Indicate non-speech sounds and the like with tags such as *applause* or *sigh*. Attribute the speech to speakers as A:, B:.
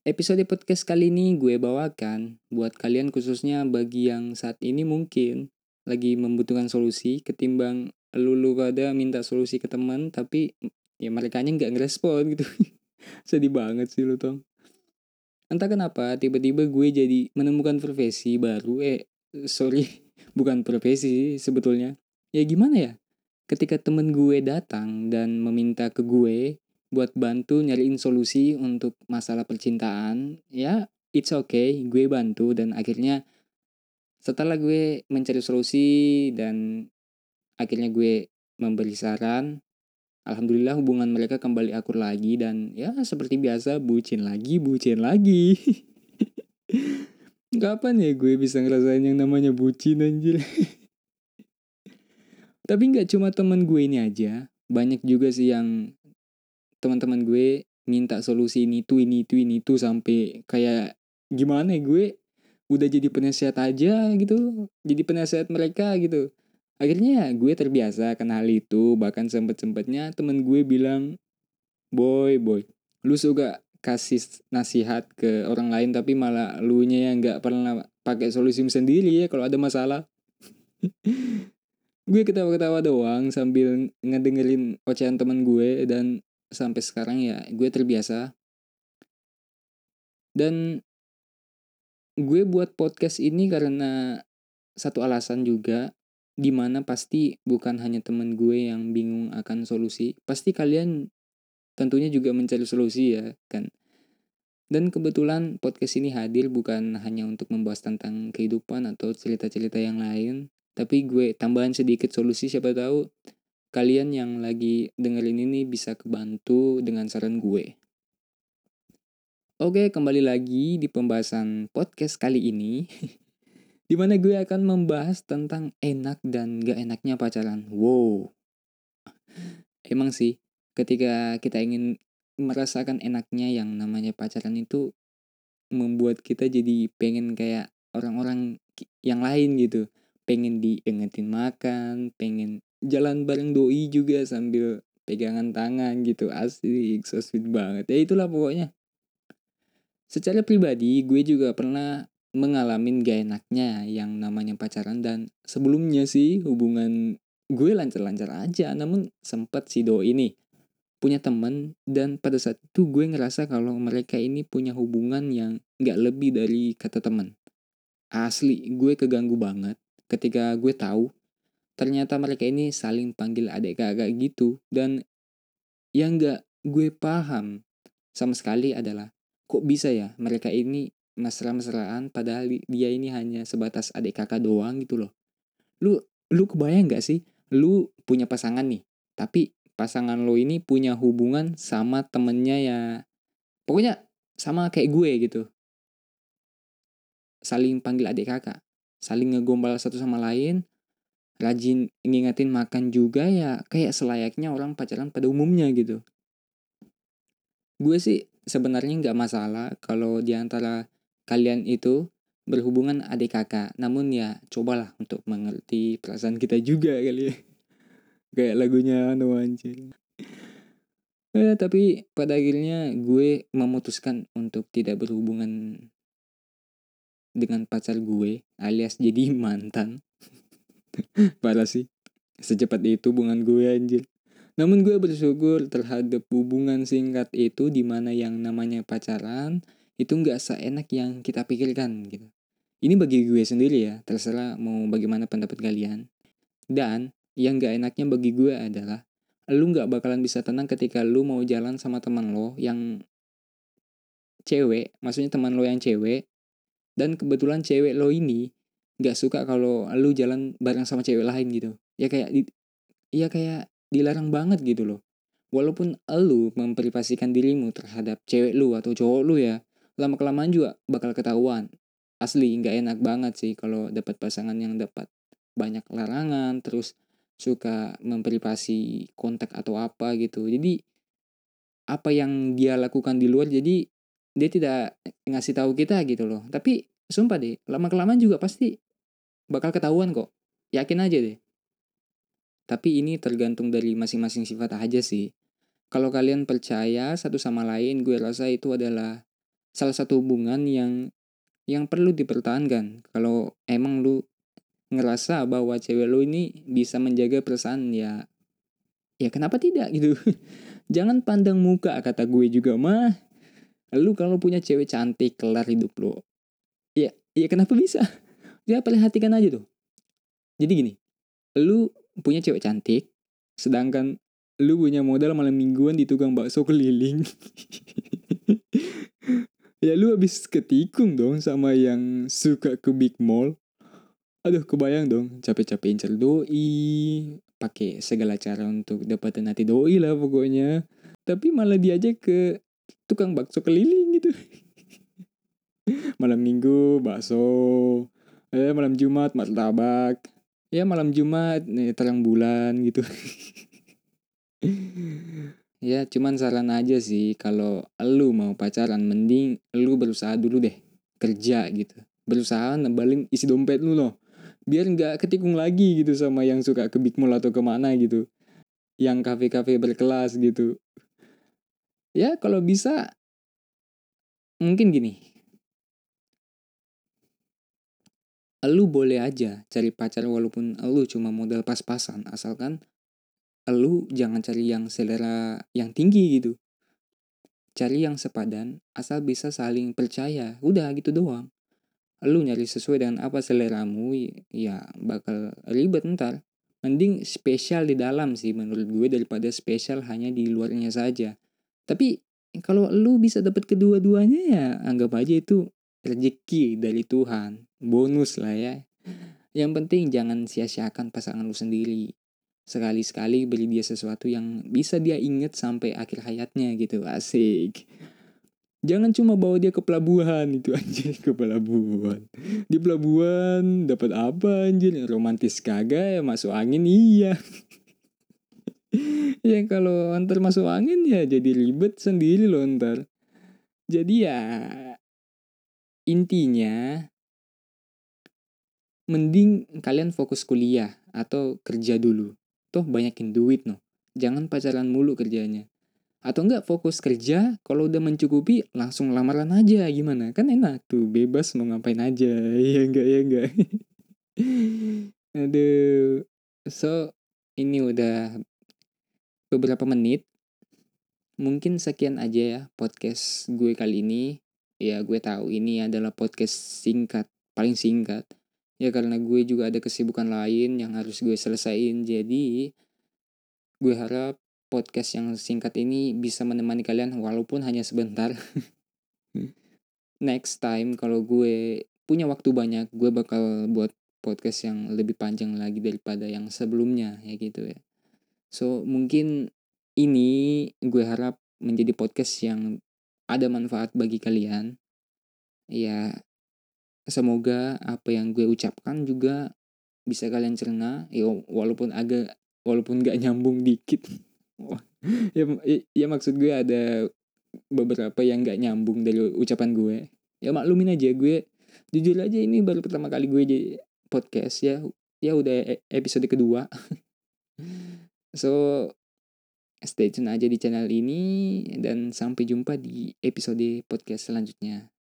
A: Episode podcast kali ini gue bawakan buat kalian khususnya bagi yang saat ini mungkin lagi membutuhkan solusi ketimbang lulu pada minta solusi ke teman tapi ya mereka nggak ngerespon gitu. *laughs* Sedih banget sih lu tong. Entah kenapa tiba-tiba gue jadi menemukan profesi baru eh sorry *laughs* bukan profesi sebetulnya. Ya gimana ya? Ketika temen gue datang dan meminta ke gue buat bantu nyariin solusi untuk masalah percintaan ya it's okay gue bantu. Dan akhirnya setelah gue mencari solusi dan akhirnya gue memberi saran Alhamdulillah hubungan mereka kembali akur lagi dan ya seperti biasa bucin lagi bucin lagi. *laughs* Kapan ya gue bisa ngerasain yang namanya bucin anjir? *laughs* Tapi nggak cuma temen gue ini aja Banyak juga sih yang teman-teman gue minta solusi ini tuh ini tuh ini tuh sampai kayak gimana ya gue udah jadi penasehat aja gitu jadi penasehat mereka gitu. Akhirnya ya gue terbiasa akan hal itu bahkan sempet sempetnya temen gue bilang boy boy lu suka kasih nasihat ke orang lain tapi malah lu nya yang nggak pernah pakai solusi sendiri ya kalau ada masalah. *laughs* Gue ketawa-ketawa doang sambil ngedengerin ocehan temen gue dan sampai sekarang ya gue terbiasa. Dan gue buat podcast ini karena satu alasan juga di mana pasti bukan hanya temen gue yang bingung akan solusi pasti kalian tentunya juga mencari solusi ya kan? Dan kebetulan podcast ini hadir bukan hanya untuk membahas tentang kehidupan atau cerita-cerita yang lain tapi gue tambahan sedikit solusi siapa tahu kalian yang lagi dengerin ini bisa kebantu dengan saran gue. Oke, kembali lagi di pembahasan podcast kali ini. *laughs* di mana gue akan membahas tentang enak dan gak enaknya pacaran. Wow. Emang sih, ketika kita ingin merasakan enaknya yang namanya pacaran itu membuat kita jadi pengen kayak orang-orang yang lain gitu. Pengen diingetin makan, pengen jalan bareng doi juga sambil pegangan tangan gitu. Asik so sweet banget. Ya itulah pokoknya. Secara pribadi gue juga pernah mengalami gak enaknya yang namanya pacaran dan sebelumnya sih hubungan gue lancar-lancar aja. Namun sempet si doi ini punya temen dan pada saat itu gue ngerasa kalau mereka ini punya hubungan yang gak lebih dari kata temen asli gue keganggu banget ketika gue tahu ternyata mereka ini saling panggil adik kakak gitu. Dan yang gak gue paham sama sekali adalah kok bisa ya mereka ini mesra-mesraan padahal dia ini hanya sebatas adik kakak doang gitu loh. Lu lu kebayang gak sih? Lu punya pasangan nih tapi pasangan lo ini punya hubungan sama temennya ya pokoknya sama kayak gue gitu. Saling panggil adik kakak saling ngegombal satu sama lain rajin ngingetin makan juga ya kayak selayaknya orang pacaran pada umumnya gitu. Gue sih sebenarnya nggak masalah kalau di antara kalian itu berhubungan adik kakak. Namun ya cobalah untuk mengerti perasaan kita juga kali ya. *laughs* Kayak lagunya No Anjir. Eh, tapi pada akhirnya gue memutuskan untuk tidak berhubungan dengan pacar gue alias jadi *laughs* mantan *laughs* Parah sih. Secepat itu hubungan gue anjir. Namun gue bersyukur terhadap hubungan singkat itu di mana yang namanya pacaran itu nggak seenak yang kita pikirkan gitu. Ini bagi gue sendiri ya, terserah mau bagaimana pendapat kalian. Dan yang gak enaknya bagi gue adalah lu nggak bakalan bisa tenang ketika lu mau jalan sama teman lo yang cewek, maksudnya teman lo yang cewek, dan kebetulan cewek lo ini nggak suka kalau lu jalan bareng sama cewek lain gitu. Ya kayak di, ya kayak dilarang banget gitu loh. Walaupun lu memprivasikan dirimu terhadap cewek lu atau cowok lu ya lama kelamaan juga bakal ketahuan. Asli nggak enak banget sih kalau dapat pasangan yang dapat banyak larangan terus suka memprivasi kontak atau apa gitu. Jadi apa yang dia lakukan di luar jadi dia tidak ngasih tahu kita gitu loh. Tapi sumpah deh lama kelamaan juga pasti bakal ketahuan kok. Yakin aja deh. Tapi ini tergantung dari masing-masing sifat aja sih. Kalau kalian percaya satu sama lain, gue rasa itu adalah salah satu hubungan yang yang perlu dipertahankan kalau emang lu ngerasa bahwa cewek lu ini bisa menjaga perasaan ya ya kenapa tidak gitu *laughs* jangan pandang muka kata gue juga mah lu kalau punya cewek cantik kelar hidup lu ya ya kenapa bisa ya perhatikan aja tuh. Jadi gini lu punya cewek cantik sedangkan lu punya modal malam mingguan di tukang bakso keliling. *laughs* Ya lu habis ketikung dong sama yang suka ke big mall. Aduh kebayang dong capek-capek incer doi pakai segala cara untuk dapetin hati doi lah pokoknya. Tapi malah diajak ke tukang bakso keliling gitu. *laughs* Malam minggu bakso eh malam jumat martabak ya malam jumat nih terang bulan gitu. *laughs* Ya cuman saran aja sih kalau lu mau pacaran mending lu berusaha dulu deh kerja gitu. Berusaha nembalin isi dompet lu loh biar nggak ketikung lagi gitu sama yang suka ke big mall atau ke mana gitu. Yang kafe-kafe berkelas gitu. Ya kalau bisa mungkin gini lu boleh aja cari pacar walaupun lu cuma modal pas-pasan asalkan lu jangan cari yang selera yang tinggi gitu. Cari yang sepadan asal bisa saling percaya udah gitu doang. Lu nyari sesuai dengan apa seleramu ya bakal ribet ntar. Mending spesial di dalam sih menurut gue daripada spesial hanya di luarnya saja. Tapi kalau lu bisa dapat kedua-duanya ya anggap aja itu rezeki dari Tuhan bonus lah ya. Yang penting jangan sia-siakan pasangan lu sendiri. Sekali-sekali beri dia sesuatu yang bisa dia inget sampai akhir hayatnya gitu asik. Jangan cuma bawa dia ke pelabuhan *laughs* itu anjir ke pelabuhan. Di pelabuhan dapat apa anjir? Romantis kagak ya masuk angin? Iya. *laughs* Ya kalau antar masuk angin ya jadi ribet sendiri loh ntar. Jadi ya intinya mending kalian fokus kuliah atau kerja dulu. Toh banyakin duit noh. Jangan pacaran mulu kerjanya. Atau enggak fokus kerja kalau udah mencukupi langsung lamaran aja. Gimana? Kan enak tuh bebas mau ngapain aja. *laughs* Ya enggak ya enggak. *laughs* Aduh. So ini udah beberapa menit. Mungkin sekian aja ya podcast gue kali ini ya gue tahu ini adalah podcast singkat paling singkat. Ya karena gue juga ada kesibukan lain yang harus gue selesaiin. Jadi gue harap podcast yang singkat ini bisa menemani kalian walaupun hanya sebentar. *laughs* Next time kalau gue punya waktu banyak gue bakal buat podcast yang lebih panjang lagi daripada yang sebelumnya ya gitu ya. So mungkin ini gue harap menjadi podcast yang ada manfaat bagi kalian ya semoga apa yang gue ucapkan juga bisa kalian cerna ya walaupun agak walaupun gak nyambung dikit. *laughs* Ya, ya, maksud gue ada beberapa yang gak nyambung dari ucapan gue. Ya maklumin aja gue. Jujur aja ini baru pertama kali gue jadi podcast ya. Ya udah e, episode kedua. *laughs* So stay tune aja di channel ini dan sampai jumpa di episode podcast selanjutnya